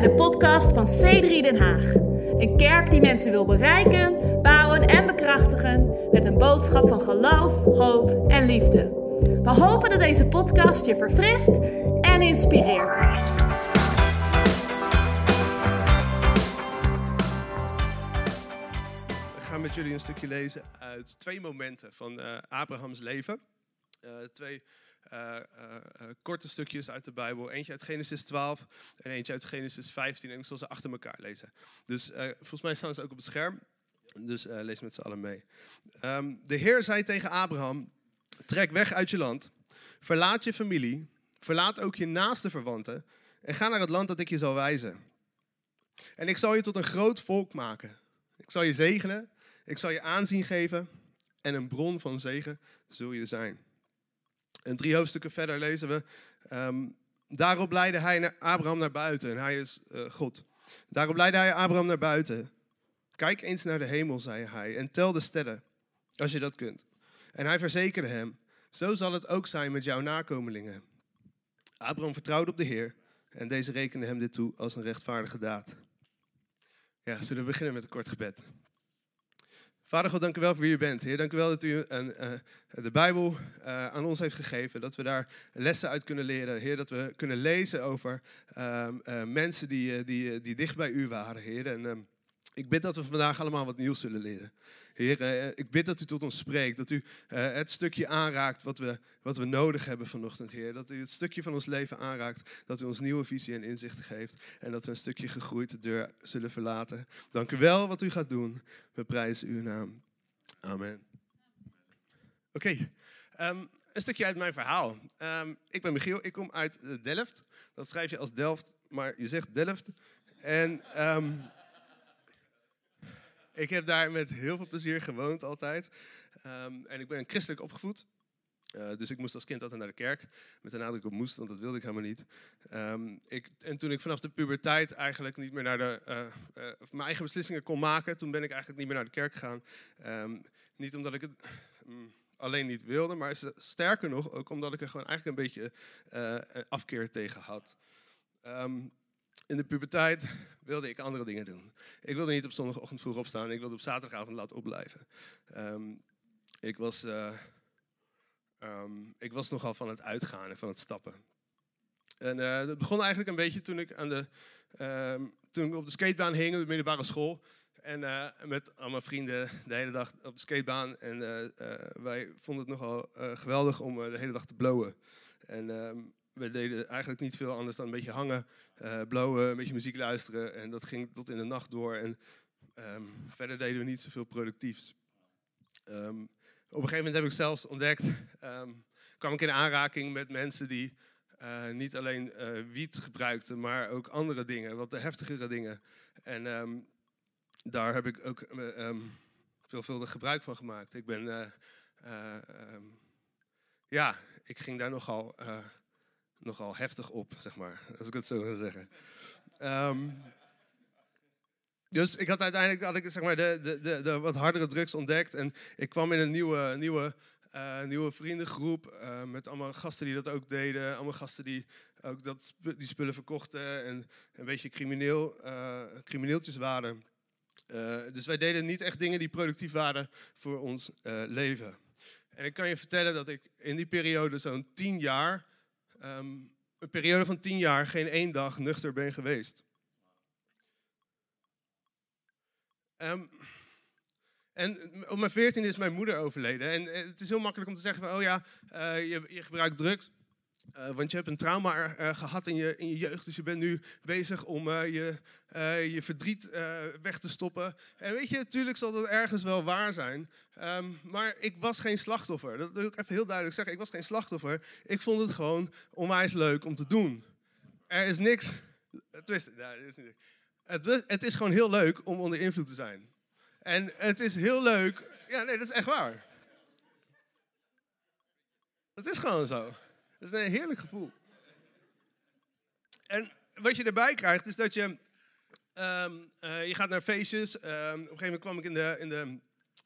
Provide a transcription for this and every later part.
bij de podcast van C3 Den Haag. Een kerk die mensen wil bereiken, bouwen en bekrachtigen met een boodschap van geloof, hoop en liefde. We hopen dat deze podcast je verfrist en inspireert. Ik ga met jullie een stukje lezen uit twee momenten van uh, Abrahams leven. Uh, twee uh, korte stukjes uit de Bijbel. Eentje uit Genesis 12 en eentje uit Genesis 15. En ik zal ze achter elkaar lezen. Dus volgens mij staan ze ook op het scherm. Dus lees met z'n allen mee. Um, de Heer zei tegen Abraham: Trek weg uit je land. Verlaat je familie. Verlaat ook je naaste verwanten. En ga naar het land dat ik je zal wijzen. En ik zal je tot een groot volk maken. Ik zal je zegenen. Ik zal je aanzien geven. En een bron van zegen zul je zijn. En drie hoofdstukken verder lezen we. Um, daarop leidde hij Abraham naar buiten. En hij is uh, God. Daarop leidde hij Abraham naar buiten. Kijk eens naar de hemel, zei hij. En tel de sterren, als je dat kunt. En hij verzekerde hem. Zo zal het ook zijn met jouw nakomelingen. Abraham vertrouwde op de Heer. En deze rekende hem dit toe als een rechtvaardige daad. Ja, zullen we beginnen met een kort gebed. Vader God, dank u wel voor wie u bent. Heer, dank u wel dat u een, uh, de Bijbel uh, aan ons heeft gegeven. Dat we daar lessen uit kunnen leren. Heer, dat we kunnen lezen over uh, mensen die, die, die dicht bij u waren. Heer, en ehm, ik bid dat we vandaag allemaal wat nieuws zullen leren. Heer, eh, ik bid dat u tot ons spreekt. Dat u eh, het stukje aanraakt wat we, wat we nodig hebben vanochtend, Heer. Dat u het stukje van ons leven aanraakt. Dat u ons nieuwe visie en inzichten geeft. En dat we een stukje gegroeid de deur zullen verlaten. Dank u wel wat u gaat doen. We prijzen uw naam. Amen. Oké. Ehm, een stukje uit mijn verhaal. Um, ik ben Michiel, ik kom uit Delft. Dat schrijf je als Delft, maar je zegt Delft. En um, ik heb daar met heel veel plezier gewoond altijd. Um, en ik ben christelijk opgevoed. Uh, dus ik moest als kind altijd naar de kerk. Met de nadruk op moest, want dat wilde ik helemaal niet. Um, ik, en toen ik vanaf de puberteit eigenlijk niet meer naar de, uh, mijn eigen beslissingen kon maken, toen ben ik eigenlijk niet meer naar de kerk gegaan. Um, niet omdat ik het um, alleen niet wilde, maar sterker nog, ook omdat ik er gewoon eigenlijk een beetje afkeer tegen had in de puberteit wilde ik andere dingen doen. Ik wilde niet op zondagochtend vroeg opstaan. Ik wilde op zaterdagavond laat opblijven. Um, ik, was, uh, um, ik was nogal van het uitgaan en van het stappen. En uh, dat begon eigenlijk een beetje toen ik, aan de, um, toen ik op de skatebaan hing, op de middelbare school. En uh, met al mijn vrienden de hele dag op de skatebaan. En wij vonden het nogal geweldig om de hele dag te blowen. En we deden eigenlijk niet veel anders dan een beetje hangen, uh, blowen, een beetje muziek luisteren. En dat ging tot in de nacht door. En um, verder deden we niet zoveel productiefs. Um, op een gegeven moment heb ik zelfs ontdekt, um, kwam ik in aanraking met mensen die uh, niet alleen uh, wiet gebruikten, maar ook andere dingen, wat heftigere dingen. En daar heb ik ook veelvuldig gebruik van gemaakt. Ik ben, ja, ik ging daar nogal nogal heftig op, zeg maar, als ik het zo wil zeggen. Um, dus ik had uiteindelijk had ik, zeg maar, de, de, de, de, wat hardere drugs ontdekt. En ik kwam in een nieuwe, nieuwe, uh, nieuwe vriendengroep. Uh, met allemaal gasten die dat ook deden. Allemaal gasten die ook dat, die spullen verkochten. En een beetje crimineel, uh, crimineeltjes waren. dus wij deden niet echt dingen die productief waren voor ons leven. En ik kan je vertellen dat ik in die periode zo'n tien jaar um, een periode van tien jaar geen één dag nuchter ben geweest. Um, en op mijn veertiende is mijn moeder overleden. En eh, het is heel makkelijk om te zeggen van, oh ja, uh, je, je gebruikt drugs. Uh, want je hebt een trauma uh, gehad in je, in je jeugd, dus je bent nu bezig om uh, je, je verdriet weg te stoppen. En weet je, natuurlijk zal dat ergens wel waar zijn. Um, maar ik was geen slachtoffer. Dat wil ik even heel duidelijk zeggen. Ik was geen slachtoffer. Ik vond het gewoon onwijs leuk om te doen. Er is niks. Twist, is. Het, het is gewoon heel leuk om onder invloed te zijn. En het is heel leuk. Ja, nee, dat is echt waar. Dat is gewoon zo. Dat is een heerlijk gevoel. En wat je erbij krijgt is dat je, um, uh, je gaat naar feestjes. Um, op een gegeven moment kwam ik in de, in de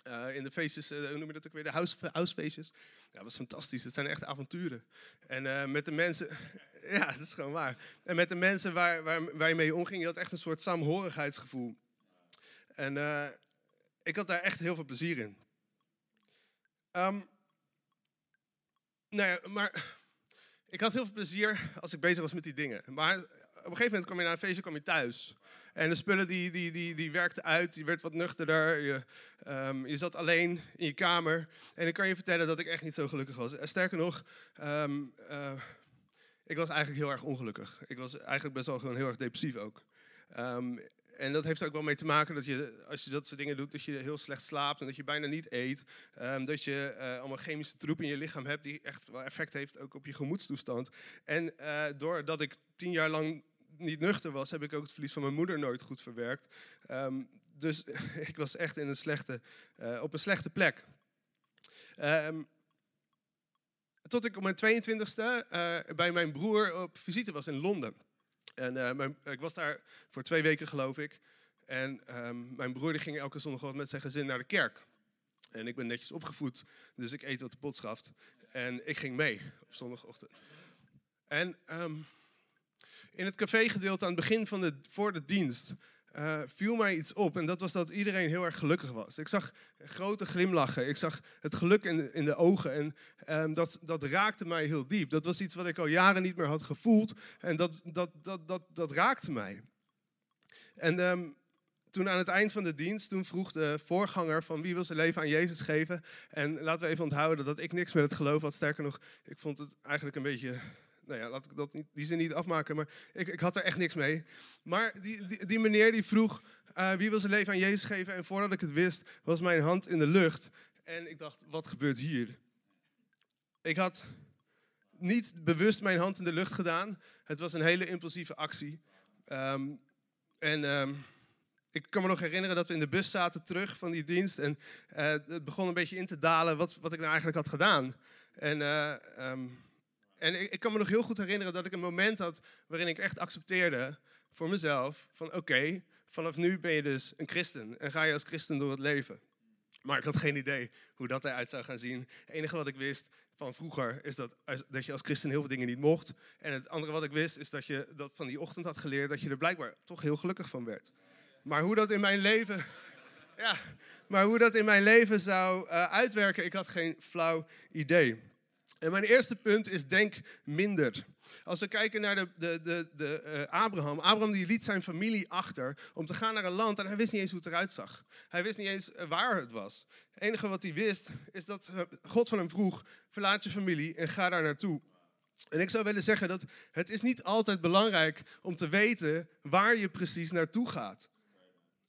Eh, in de feestjes, eh, hoe noem je dat ook weer, de house, housefeestjes. Ja, dat was fantastisch. Het zijn echt avonturen. En eh, met de mensen, ja, dat is gewoon waar. En met de mensen waar, waar, waar je mee omging, je had echt een soort saamhorigheidsgevoel. En ik had daar echt heel veel plezier in. Um, nou ja, maar ik had heel veel plezier als ik bezig was met die dingen. Maar op een gegeven moment kwam je naar een feestje, kwam je thuis. En de spullen die, die, die, die werkten uit, je werd wat nuchterder. Je, um, je zat alleen in je kamer. En ik kan je vertellen dat ik echt niet zo gelukkig was. Sterker nog, um, uh, ik was eigenlijk heel erg ongelukkig. Ik was eigenlijk best wel gewoon heel erg depressief ook. Um, en dat heeft ook wel mee te maken dat je, als je dat soort dingen doet, dat je heel slecht slaapt en dat je bijna niet eet. Um, dat je uh, allemaal chemische troep in je lichaam hebt die echt wel effect heeft ook op je gemoedstoestand. En uh, doordat ik tien jaar lang niet nuchter was, heb ik ook het verlies van mijn moeder nooit goed verwerkt. Um, dus ik was echt in een slechte, uh, op een slechte plek. Um, tot ik op mijn 22e bij mijn broer op visite was in Londen. En mijn, ik was daar voor twee weken, geloof ik. En um, mijn broer die ging elke zondag met zijn gezin naar de kerk. En ik ben netjes opgevoed, dus ik eet wat de pot schaft. En ik ging mee op zondagochtend. En um, in het cafégedeelte aan het begin van de, voor de dienst uh, viel mij iets op. En dat was dat iedereen heel erg gelukkig was. Ik zag grote glimlachen. Ik zag het geluk in in de ogen. En um, dat, dat raakte mij heel diep. Dat was iets wat ik al jaren niet meer had gevoeld. En dat, dat, dat, dat, dat raakte mij. En um, toen aan het eind van de dienst, toen vroeg de voorganger van wie wil zijn leven aan Jezus geven. En laten we even onthouden dat ik niks met het geloof had. Sterker nog, ik vond het eigenlijk een beetje nou ja, laat ik dat niet, die zin niet afmaken, maar ik, ik had er echt niks mee. Maar die, die, die meneer die vroeg, uh, wie wil zijn leven aan Jezus geven? En voordat ik het wist, was mijn hand in de lucht. En ik dacht, wat gebeurt hier? Ik had niet bewust mijn hand in de lucht gedaan. Het was een hele impulsieve actie. Um, en um, ik kan me nog herinneren dat we in de bus zaten terug van die dienst. En uh, het begon een beetje in te dalen wat, wat ik nou eigenlijk had gedaan. En uh, um, en ik, kan me nog heel goed herinneren dat ik een moment had waarin ik echt accepteerde voor mezelf van oké, vanaf nu ben je dus een christen en ga je als christen door het leven. Maar ik had geen idee hoe dat eruit zou gaan zien. Het enige wat ik wist van vroeger is dat, dat je als christen heel veel dingen niet mocht. En het andere wat ik wist is dat je dat van die ochtend had geleerd dat je er blijkbaar toch heel gelukkig van werd. Maar hoe dat in mijn leven, ja, maar hoe dat in mijn leven zou uh, uitwerken, ik had geen flauw idee. En mijn eerste punt is denk minder. Als we kijken naar de, de, de, de uh, Abraham. Abraham die liet zijn familie achter om te gaan naar een land en hij wist niet eens hoe het eruit zag. Hij wist niet eens eh, waar het was. Het enige wat hij wist is dat eh, God van hem vroeg, verlaat je familie en ga daar naartoe. En ik zou willen zeggen dat het is niet altijd belangrijk om te weten waar je precies naartoe gaat.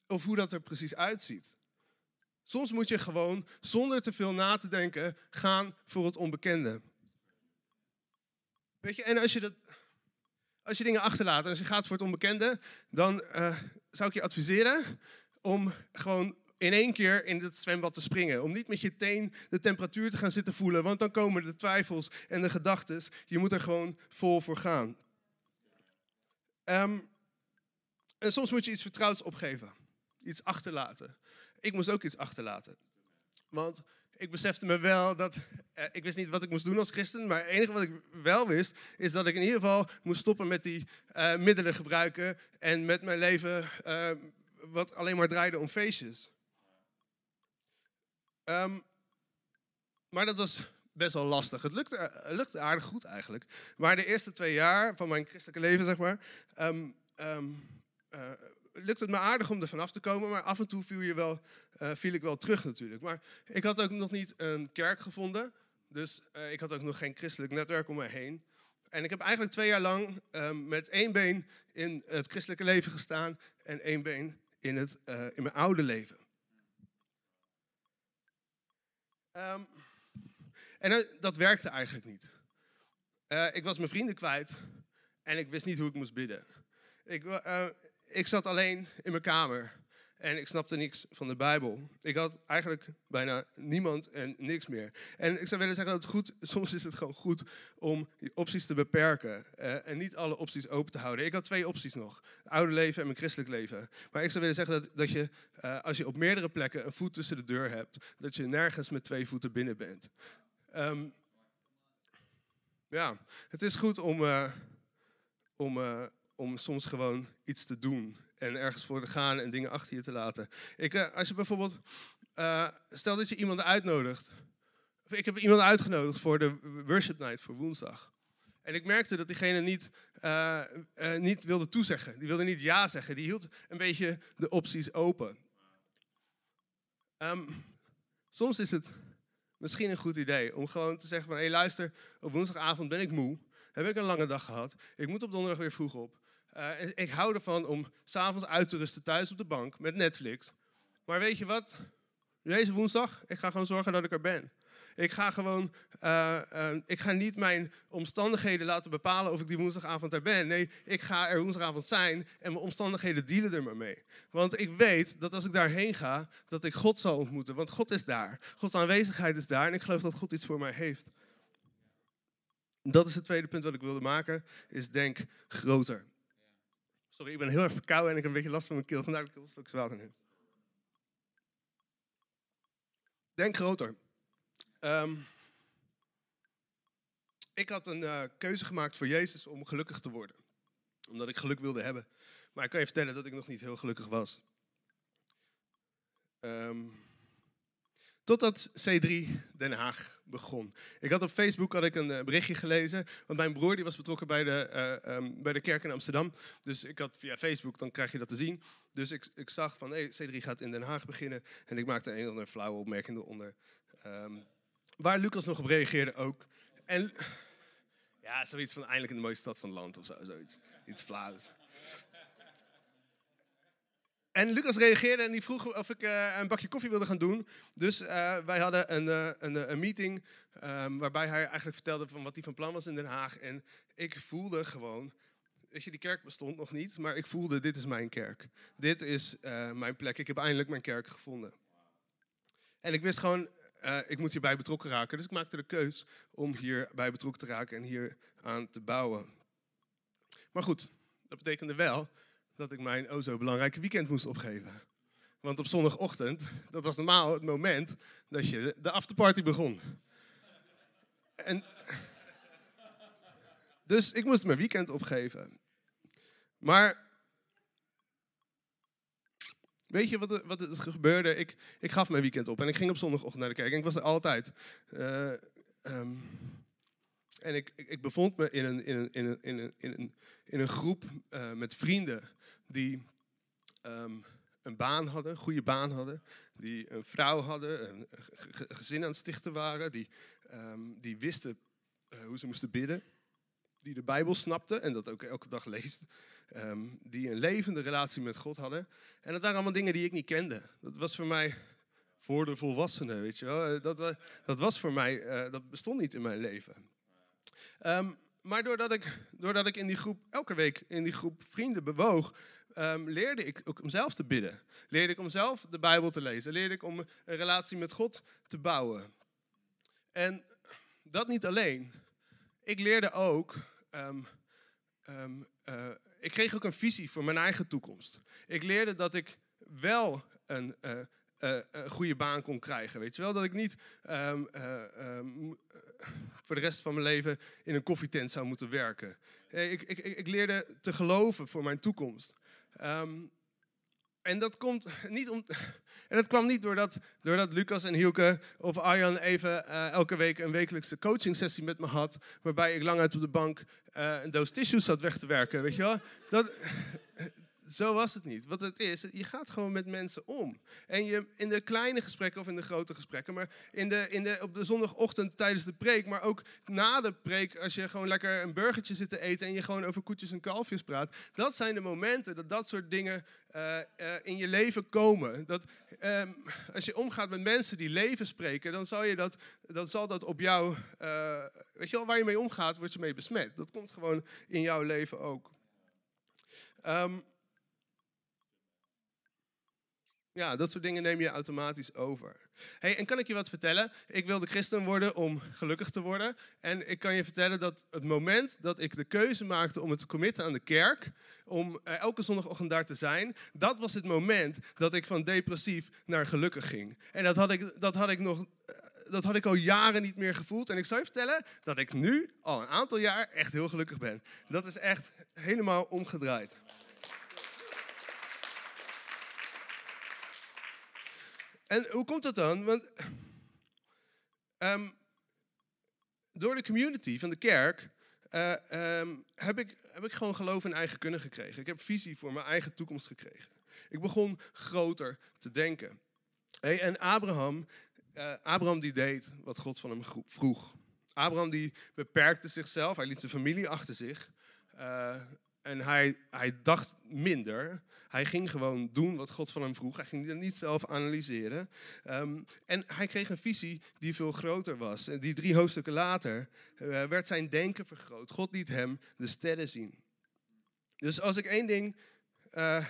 Of hoe dat er precies uitziet. Soms moet je gewoon, zonder te veel na te denken, gaan voor het onbekende. Weet je, en als je, dat, als je dingen achterlaat en als je gaat voor het onbekende, dan uh, zou ik je adviseren om gewoon in één keer in het zwembad te springen. Om niet met je teen de temperatuur te gaan zitten voelen, want dan komen de twijfels en de gedachten. Je moet er gewoon vol voor gaan. Um, en soms moet je iets vertrouwds opgeven, iets achterlaten ik moest ook iets achterlaten. Want ik besefte me wel dat, eh, ik wist niet wat ik moest doen als christen, maar het enige wat ik wel wist, is dat ik in ieder geval moest stoppen met die uh, middelen gebruiken en met mijn leven uh, wat alleen maar draaide om feestjes. Um, maar dat was best wel lastig. Het lukte, lukte, aardig goed eigenlijk. Maar de eerste twee jaar van mijn christelijke leven, zeg maar, um, um, lukt het me aardig om er vanaf te komen, maar af en toe viel, je wel, uh, viel ik wel terug natuurlijk. Maar ik had ook nog niet een kerk gevonden, dus uh, ik had ook nog geen christelijk netwerk om me heen. En ik heb eigenlijk twee jaar lang um, met één been in het christelijke leven gestaan en één been in, het, uh, in mijn oude leven. Um, en dat werkte eigenlijk niet. ik was mijn vrienden kwijt en ik wist niet hoe ik moest bidden. Ik, ik zat alleen in mijn kamer. En ik snapte niks van de Bijbel. Ik had eigenlijk bijna niemand en niks meer. En ik zou willen zeggen dat het goed, soms is het gewoon goed om die opties te beperken. Uh, en niet alle opties open te houden. Ik had twee opties nog. Het oude leven en mijn christelijk leven. Maar ik zou willen zeggen dat, dat je, uh, als je op meerdere plekken een voet tussen de deur hebt, dat je nergens met twee voeten binnen bent. Um, ja, het is goed om, uh, om, om soms gewoon iets te doen en ergens voor te gaan en dingen achter je te laten. Ik, uh, als je bijvoorbeeld, stel dat je iemand uitnodigt. Ik heb iemand uitgenodigd voor de worship night voor woensdag. En ik merkte dat diegene niet, niet wilde toezeggen. Die wilde niet ja zeggen. Die hield een beetje de opties open. Um, soms is het misschien een goed idee om gewoon te zeggen van... hé hey, luister, op woensdagavond ben ik moe. Heb ik een lange dag gehad. Ik moet op donderdag weer vroeg op. Uh, ik hou ervan om s'avonds uit te rusten thuis op de bank met Netflix. Maar weet je wat? Deze woensdag, ik ga gewoon zorgen dat ik er ben. Ik ga gewoon, uh, uh, ik ga niet mijn omstandigheden laten bepalen of ik die woensdagavond er ben. Nee, ik ga er woensdagavond zijn en mijn omstandigheden dealen er maar mee. Want ik weet dat als ik daarheen ga, dat ik God zal ontmoeten. Want God is daar. Gods aanwezigheid is daar en ik geloof dat God iets voor mij heeft. Dat is het tweede punt wat ik wilde maken, is denk groter. Sorry, ik ben heel erg verkouden en ik heb een beetje last van mijn keel. Vandaar dat ik heel slokjes water neem. Denk groter. Um, ik had een uh, keuze gemaakt voor Jezus om gelukkig te worden. Omdat ik geluk wilde hebben. Maar ik kan je vertellen dat ik nog niet heel gelukkig was. Um, totdat C3 Den Haag begon. Ik had op Facebook had ik een uh, berichtje gelezen. Want mijn broer die was betrokken bij de, uh, um, bij de kerk in Amsterdam. Dus ik had via Facebook, dan krijg je dat te zien. Dus ik, ik zag van hey, C3 gaat in Den Haag beginnen. En ik maakte een of andere flauwe opmerking eronder. Um, Waar Lucas nog op reageerde ook. En ja, zoiets van eindelijk in de mooiste stad van het land of zo, zoiets. Iets flauws. En Lucas reageerde en die vroeg of ik uh, een bakje koffie wilde gaan doen. Dus uh, wij hadden een, uh, een, een, meeting um, waarbij hij eigenlijk vertelde van wat hij van plan was in Den Haag. En ik voelde gewoon, weet je, die kerk bestond nog niet, maar ik voelde dit is mijn kerk. Dit is mijn plek. Ik heb eindelijk mijn kerk gevonden. En ik wist gewoon, ik moet hierbij betrokken raken. Dus ik maakte de keus om hierbij betrokken te raken en hier aan te bouwen. Maar goed, dat betekende wel dat ik mijn o zo belangrijke weekend moest opgeven. Want op zondagochtend, dat was normaal het moment dat je de afterparty begon. En, dus ik moest mijn weekend opgeven. Maar Weet je wat er, wat er gebeurde? Ik, ik gaf mijn weekend op en ik ging op zondagochtend naar de kerk. En ik was er altijd. Uh, um, en ik, ik, bevond me in een, in een, in een, in een, in een, groep uh, met vrienden die um, een baan hadden, goede baan hadden. Die een vrouw hadden, een gezin aan het stichten waren. Die, um, die wisten uh, hoe ze moesten bidden. Die de Bijbel snapten en dat ook elke dag leest. Um, die een levende relatie met God hadden. En dat waren allemaal dingen die ik niet kende. Dat was voor mij voor de volwassenen, weet je wel. Dat, dat was voor mij, dat bestond niet in mijn leven. Um, maar doordat ik, doordat ik in die groep, elke week in die groep vrienden bewoog, um, leerde ik ook om zelf te bidden. Leerde ik om zelf de Bijbel te lezen. Leerde ik om een relatie met God te bouwen. En dat niet alleen. Ik leerde ook um, um, uh, ik kreeg ook een visie voor mijn eigen toekomst. Ik leerde dat ik wel een, uh, uh, een goede baan kon krijgen. Weet je wel, dat ik niet voor de rest van mijn leven in een koffietent zou moeten werken. Ik, ik, ik leerde te geloven voor mijn toekomst. Um, en dat, komt niet om, en dat kwam niet doordat, doordat Lucas en Hielke of Arjan even uh, elke week een wekelijkse coaching sessie met me had. Waarbij ik lang uit op de bank uh, een doos tissues zat weg te werken. Weet je wel? Dat, zo was het niet. Wat het is, je gaat gewoon met mensen om. En je in de kleine gesprekken of in de grote gesprekken, maar in de, in de, op de zondagochtend tijdens de preek, maar ook na de preek, als je gewoon lekker een burgertje zit te eten en je gewoon over koetjes en kalfjes praat. Dat zijn de momenten dat dat soort dingen uh, uh, in je leven komen. Dat, um, als je omgaat met mensen die leven spreken, dan zal, je dat, zal dat op jou, uh, weet je wel, waar je mee omgaat, wordt je mee besmet. Dat komt gewoon in jouw leven ook. Um, Ja, dat soort dingen neem je automatisch over. Hey, en kan ik je wat vertellen? Ik wilde christen worden om gelukkig te worden. En ik kan je vertellen dat het moment dat ik de keuze maakte om het te committen aan de kerk, om eh, elke zondagochtend daar te zijn, dat was het moment dat ik van depressief naar gelukkig ging. En dat had ik, dat had ik nog eh, dat had ik al jaren niet meer gevoeld. En ik zou je vertellen dat ik nu al een aantal jaar echt heel gelukkig ben. Dat is echt helemaal omgedraaid. En hoe komt dat dan? Want ehm, door de community van de kerk eh, ehm, heb, ik, heb ik gewoon geloof in eigen kunnen gekregen. Ik heb visie voor mijn eigen toekomst gekregen. Ik begon groter te denken. Hey, en Abraham, uh, Abraham die deed wat God van hem vroeg. Abraham die beperkte zichzelf, hij liet zijn familie achter zich. Uh, en hij, hij dacht minder. Hij ging gewoon doen wat God van hem vroeg. Hij ging het niet zelf analyseren. Ehm, en hij kreeg een visie die veel groter was. En die drie hoofdstukken later uh, werd zijn denken vergroot. God liet hem de sterren zien. Dus als ik één ding uh,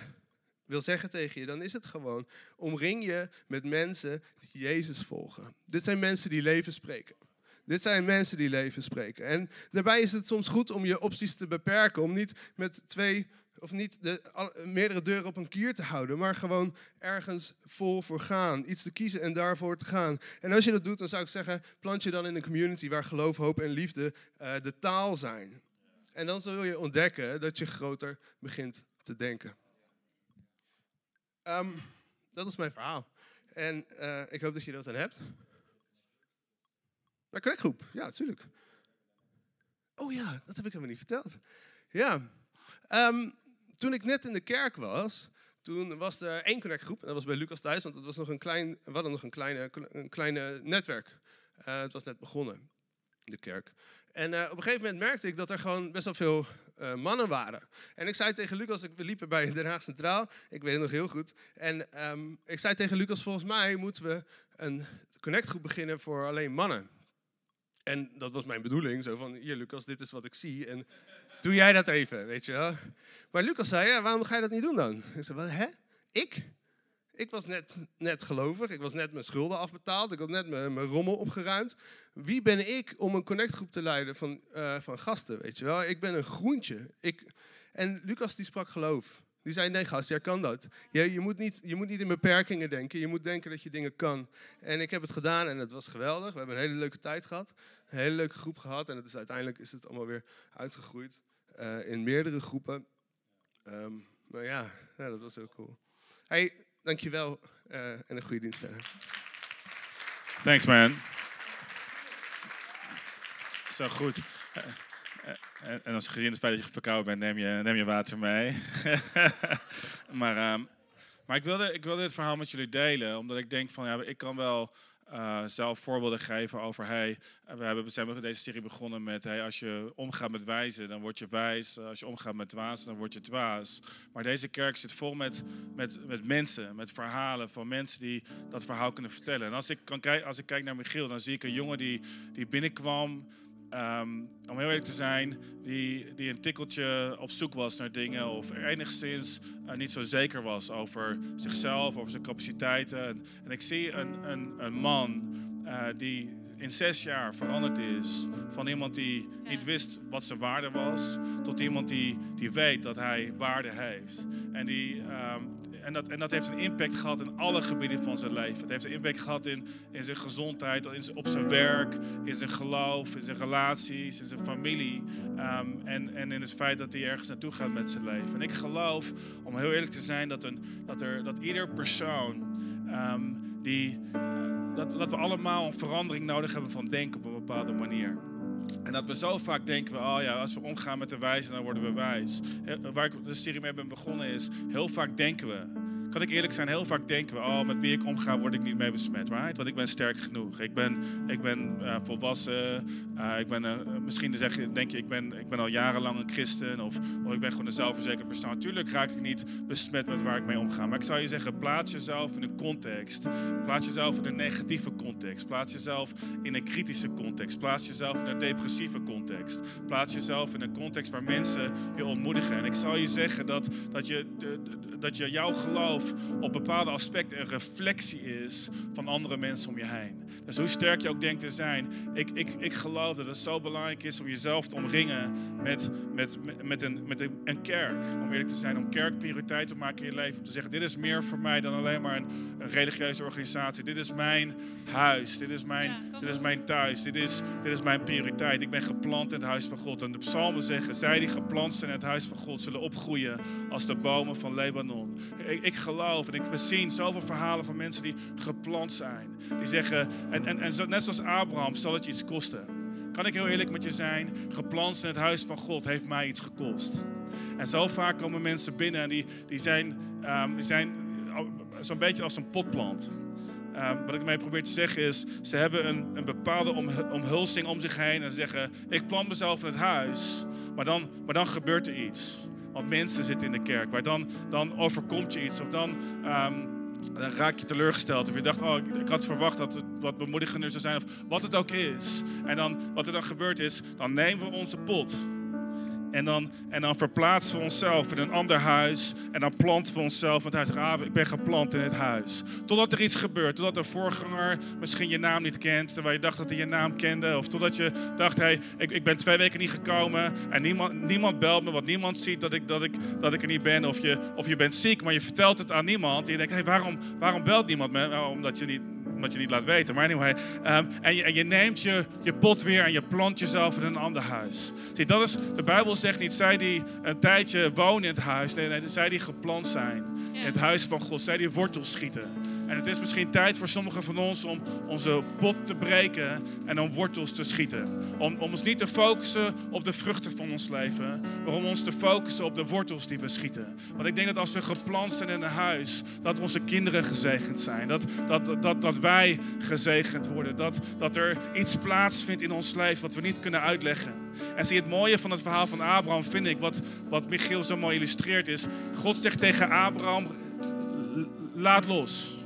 wil zeggen tegen je, dan is het gewoon: omring je met mensen die Jezus volgen. Dit zijn mensen die leven spreken. Dit zijn mensen die leven spreken. En daarbij is het soms goed om je opties te beperken. Om niet met twee of niet de, meerdere deuren op een kier te houden. Maar gewoon ergens vol voor gaan. Iets te kiezen en daarvoor te gaan. En als je dat doet, dan zou ik zeggen, plant je dan in een community waar geloof, hoop en liefde uh, de taal zijn. En dan zul je ontdekken dat je groter begint te denken. Um, dat is mijn verhaal. En uh, ik hoop dat je dat dan hebt. Naar connectgroep, ja, natuurlijk. Oh ja, dat heb ik helemaal niet verteld. Ja, um, toen ik net in de kerk was, toen was er één connectgroep. En dat was bij Lucas thuis, want het was nog een klein, we hadden nog een kleine, een kleine netwerk. Uh, het was net begonnen, de kerk. En uh, op een gegeven moment merkte ik dat er gewoon best wel veel uh, mannen waren. En ik zei tegen Lucas, we liepen bij Den Haag Centraal, ik weet het nog heel goed. En um, ik zei tegen Lucas, volgens mij moeten we een connectgroep beginnen voor alleen mannen. En dat was mijn bedoeling, zo van, hier Lucas, dit is wat ik zie en doe jij dat even, weet je wel. Maar Lucas zei, ja, waarom ga je dat niet doen dan? Ik zei, wat, hè? Ik? Ik was net, net gelovig, ik was net mijn schulden afbetaald, ik had net mijn, mijn rommel opgeruimd. Wie ben ik om een connectgroep te leiden van, uh, van gasten, weet je wel? Ik ben een groentje. Ik, en Lucas die sprak geloof. Die zei, nee gast, jij kan dat. Je, je, moet niet, je moet niet in beperkingen denken. Je moet denken dat je dingen kan. En ik heb het gedaan en het was geweldig. We hebben een hele leuke tijd gehad. Een hele leuke groep gehad. En het is, uiteindelijk is het allemaal weer uitgegroeid uh, in meerdere groepen. Um, maar ja, ja, dat was heel cool. Hey, dankjewel uh, en een goede dienst verder. Thanks man. Zo goed. En, en als gezien het feit dat je verkouden bent, neem je, neem je water mee. maar, um, maar ik, wilde, ik wilde dit verhaal met jullie delen, omdat ik denk van ja, ik kan wel uh, zelf voorbeelden geven over hey, we hebben, deze serie begonnen met hey, als je omgaat met wijzen, dan word je wijs. Als je omgaat met dwaas, dan word je dwaas. Maar deze kerk zit vol met, met, met mensen, met verhalen van mensen die dat verhaal kunnen vertellen. En als ik, kan, als ik kijk naar Michiel, dan zie ik een jongen die, die binnenkwam Um, om heel eerlijk te zijn, die, die een tikkeltje op zoek was naar dingen of enigszins uh, niet zo zeker was over zichzelf, over zijn capaciteiten. En, en ik zie een, een, een man uh, die in zes jaar veranderd is van iemand die niet wist wat zijn waarde was, tot iemand die, die weet dat hij waarde heeft. En die, um, en, dat, en dat heeft een impact gehad in alle gebieden van zijn leven. Het heeft een impact gehad in, in zijn gezondheid, in zijn, op zijn werk, in zijn geloof, in zijn relaties, in zijn familie. Um, en, en in het feit dat hij ergens naartoe gaat met zijn leven. En ik geloof, om heel eerlijk te zijn, dat, een, dat, er, dat ieder persoon um, die. dat, dat we allemaal een verandering nodig hebben van denken op een bepaalde manier. En dat we zo vaak denken, oh ja, als we omgaan met de wijze, dan worden we wijs. Waar ik de serie mee ben begonnen is, heel vaak denken we, kan ik eerlijk zijn, heel vaak denken we, oh, met wie ik omga, word ik niet mee besmet, right? Want ik ben sterk genoeg. Ik ben, ik ben uh, volwassen. Uh, ik ben, uh, misschien zeg denk je, ik ben, ik ben al jarenlang een christen. Of, of ik ben gewoon een zelfverzekerd persoon. Natuurlijk raak ik niet besmet met waar ik mee omga. Maar ik zou je zeggen, plaats jezelf in een context. Plaats jezelf in een negatieve context. Plaats jezelf in een kritische context. Plaats jezelf in een depressieve context. Plaats jezelf in een context waar mensen je ontmoedigen. En ik zal je zeggen dat, dat, je, dat je jouw geloof jezelf op bepaalde aspecten een reflectie is van andere mensen om je heen. Dus hoe sterk je ook denkt te zijn, ik, ik, ik geloof dat het zo belangrijk is om jezelf te omringen met, met, met, een, met een, een kerk. Om eerlijk te zijn, om kerk prioriteit te maken in je leven. Om te zeggen, dit is meer voor mij dan alleen maar een, een religieuze organisatie. Dit is mijn huis, dit is mijn, dit is mijn thuis, dit is, dit is mijn prioriteit. Ik ben geplant in het huis van God. En de psalmen zeggen, zij die geplant zijn in het huis van God zullen opgroeien als de bomen van Lebanon. Ik, ik geloof ik, we zien zoveel verhalen van mensen die geplant zijn. Die zeggen, en, en, en net zoals Abraham zal het je iets kosten. Kan ik heel eerlijk met je zijn? Geplant in het huis van God heeft mij iets gekost. En zo vaak komen mensen binnen en die, die zijn, die zijn zo'n beetje als een potplant. Um, wat ik mee probeer te zeggen is, ze hebben een, een bepaalde om, omhulsing om zich heen en zeggen, ik plant mezelf in het huis, maar dan, maar dan gebeurt er iets. Want mensen zitten in de kerk, waar dan, dan overkomt je iets of dan, um, dan raak je teleurgesteld. Of je dacht, oh, ik, ik had verwacht dat het wat bemoedigender zou zijn, of wat het ook is. En dan, wat er dan gebeurt is, dan nemen we onze pot en dan, en dan verplaatsen we onszelf in een ander huis. En dan planten we onszelf in het huis. Ik ben geplant in het huis. Totdat er iets gebeurt. Totdat de voorganger misschien je naam niet kent. Terwijl je dacht dat hij je naam kende. Of totdat je dacht, hey, ik, ik ben twee weken niet gekomen. En niemand, niemand belt me. Want niemand ziet dat ik, dat, ik, dat ik er niet ben. Of je, of je bent ziek, maar je vertelt het aan niemand. En je denkt, hey, waarom, waarom belt niemand me? Nou, omdat je niet omdat je niet laat weten. Maar anyway, um, en, je, en, je, neemt je, je pot weer en je plant jezelf in een ander huis. Zie, dat is, de Bijbel zegt niet, zij die een tijdje wonen in het huis. Nee, nee, zij die geplant zijn in het huis van God. Zij die wortels schieten. En het is misschien tijd voor sommigen van ons om onze pot te breken en om wortels te schieten. Om, om ons niet te focussen op de vruchten van ons leven, maar om ons te focussen op de wortels die we schieten. Want ik denk dat als we geplant zijn in een huis, dat onze kinderen gezegend zijn. Dat, dat, dat, dat wij gezegend worden. Dat, dat er iets plaatsvindt in ons leven wat we niet kunnen uitleggen. En zie het mooie van het verhaal van Abraham, vind ik, wat, wat Michiel zo mooi illustreert, is: God zegt tegen Abraham: laat los.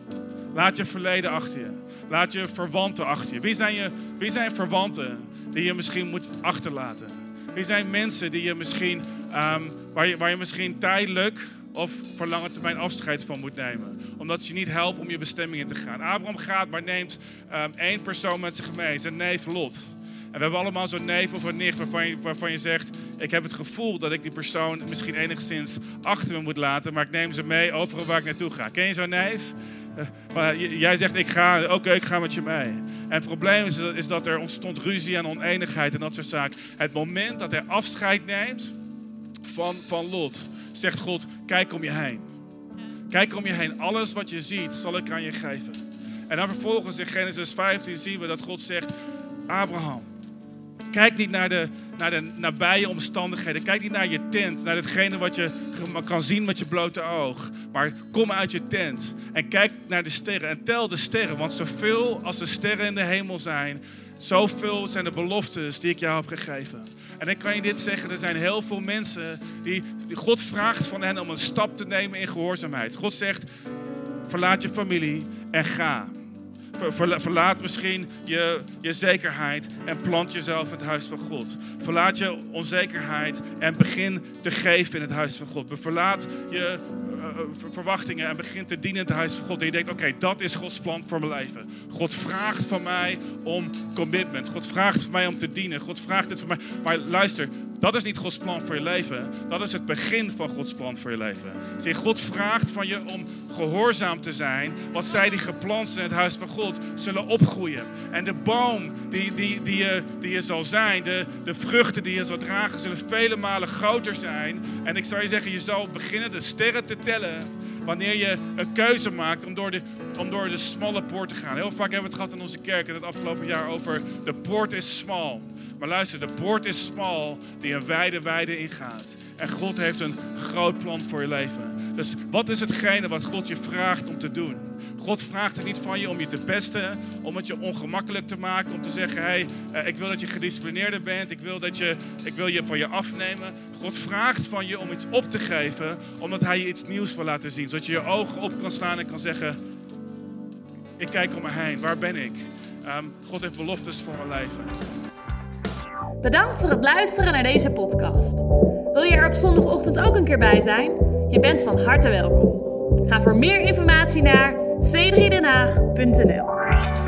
Laat je verleden achter je. Laat je verwanten achter je. Wie zijn, je, wie zijn verwanten die je misschien moet achterlaten? Wie zijn mensen die je misschien, um, waar, je, waar je misschien tijdelijk of voor lange termijn afscheid van moet nemen. Omdat ze je niet helpen om je bestemming in te gaan. Abraham gaat, maar neemt um, één persoon met zich mee, zijn neef Lot. En we hebben allemaal zo'n neef of een nicht waarvan je, waarvan je zegt: Ik heb het gevoel dat ik die persoon misschien enigszins achter me moet laten, maar ik neem ze mee overal waar ik naartoe ga. Ken je zo'n neef? Maar jij zegt, ik ga, oké, ik ga met je mee. En het probleem is, is dat er ontstond ruzie en oneenigheid en dat soort zaken. Het moment dat hij afscheid neemt van, van Lot, zegt God, kijk om je heen. Kijk om je heen. Alles wat je ziet, zal ik aan je geven. En dan vervolgens in Genesis 15 zien we dat God zegt, Abraham, Kijk niet naar de, naar de nabije omstandigheden. Kijk niet naar je tent, naar hetgene wat je kan zien met je blote oog. Maar kom uit je tent en kijk naar de sterren en tel de sterren. Want zoveel als de sterren in de hemel zijn, zoveel zijn de beloftes die ik jou heb gegeven. En ik kan je dit zeggen, er zijn heel veel mensen die God vraagt van hen om een stap te nemen in gehoorzaamheid. God zegt, verlaat je familie en ga. Verlaat misschien je, je zekerheid en plant jezelf in het huis van God. Verlaat je onzekerheid en begin te geven in het huis van God. Verlaat je verwachtingen en begin te dienen in het huis van God. En je denkt, oké, dat is Gods plan voor mijn leven. God vraagt van mij om commitment. God vraagt van mij om te dienen. God vraagt het van mij. Maar luister, dat is niet Gods plan voor je leven. Dat is het begin van Gods plan voor je leven. Zie, God vraagt van je om gehoorzaam te zijn. Wat zij die geplant in het huis van God zullen opgroeien. En de boom die, die, die, je, die je zal zijn, de, de vruchten die je zal dragen, zullen vele malen groter zijn. En ik zou je zeggen, je zal beginnen de sterren te wanneer je een keuze maakt om door, de, om door de smalle poort te gaan. Heel vaak hebben we het gehad in onze kerk in het afgelopen jaar over de poort is smal. Maar luister, de poort is smal die een wijde weide ingaat. En God heeft een groot plan voor je leven. Dus wat is hetgene wat God je vraagt om te doen? God vraagt het niet van je om je te pesten, om het je ongemakkelijk te maken, om te zeggen: hé, hey, ik wil dat je gedisciplineerder bent, ik wil, dat je, ik wil je van je afnemen. God vraagt van je om iets op te geven, omdat Hij je iets nieuws wil laten zien. Zodat je je ogen op kan slaan en kan zeggen: Ik kijk om me heen, waar ben ik? Um, God heeft beloftes voor mijn leven. Bedankt voor het luisteren naar deze podcast. Wil je er op zondagochtend ook een keer bij zijn? Je bent van harte welkom. Ga voor meer informatie naar c3denhaag.nl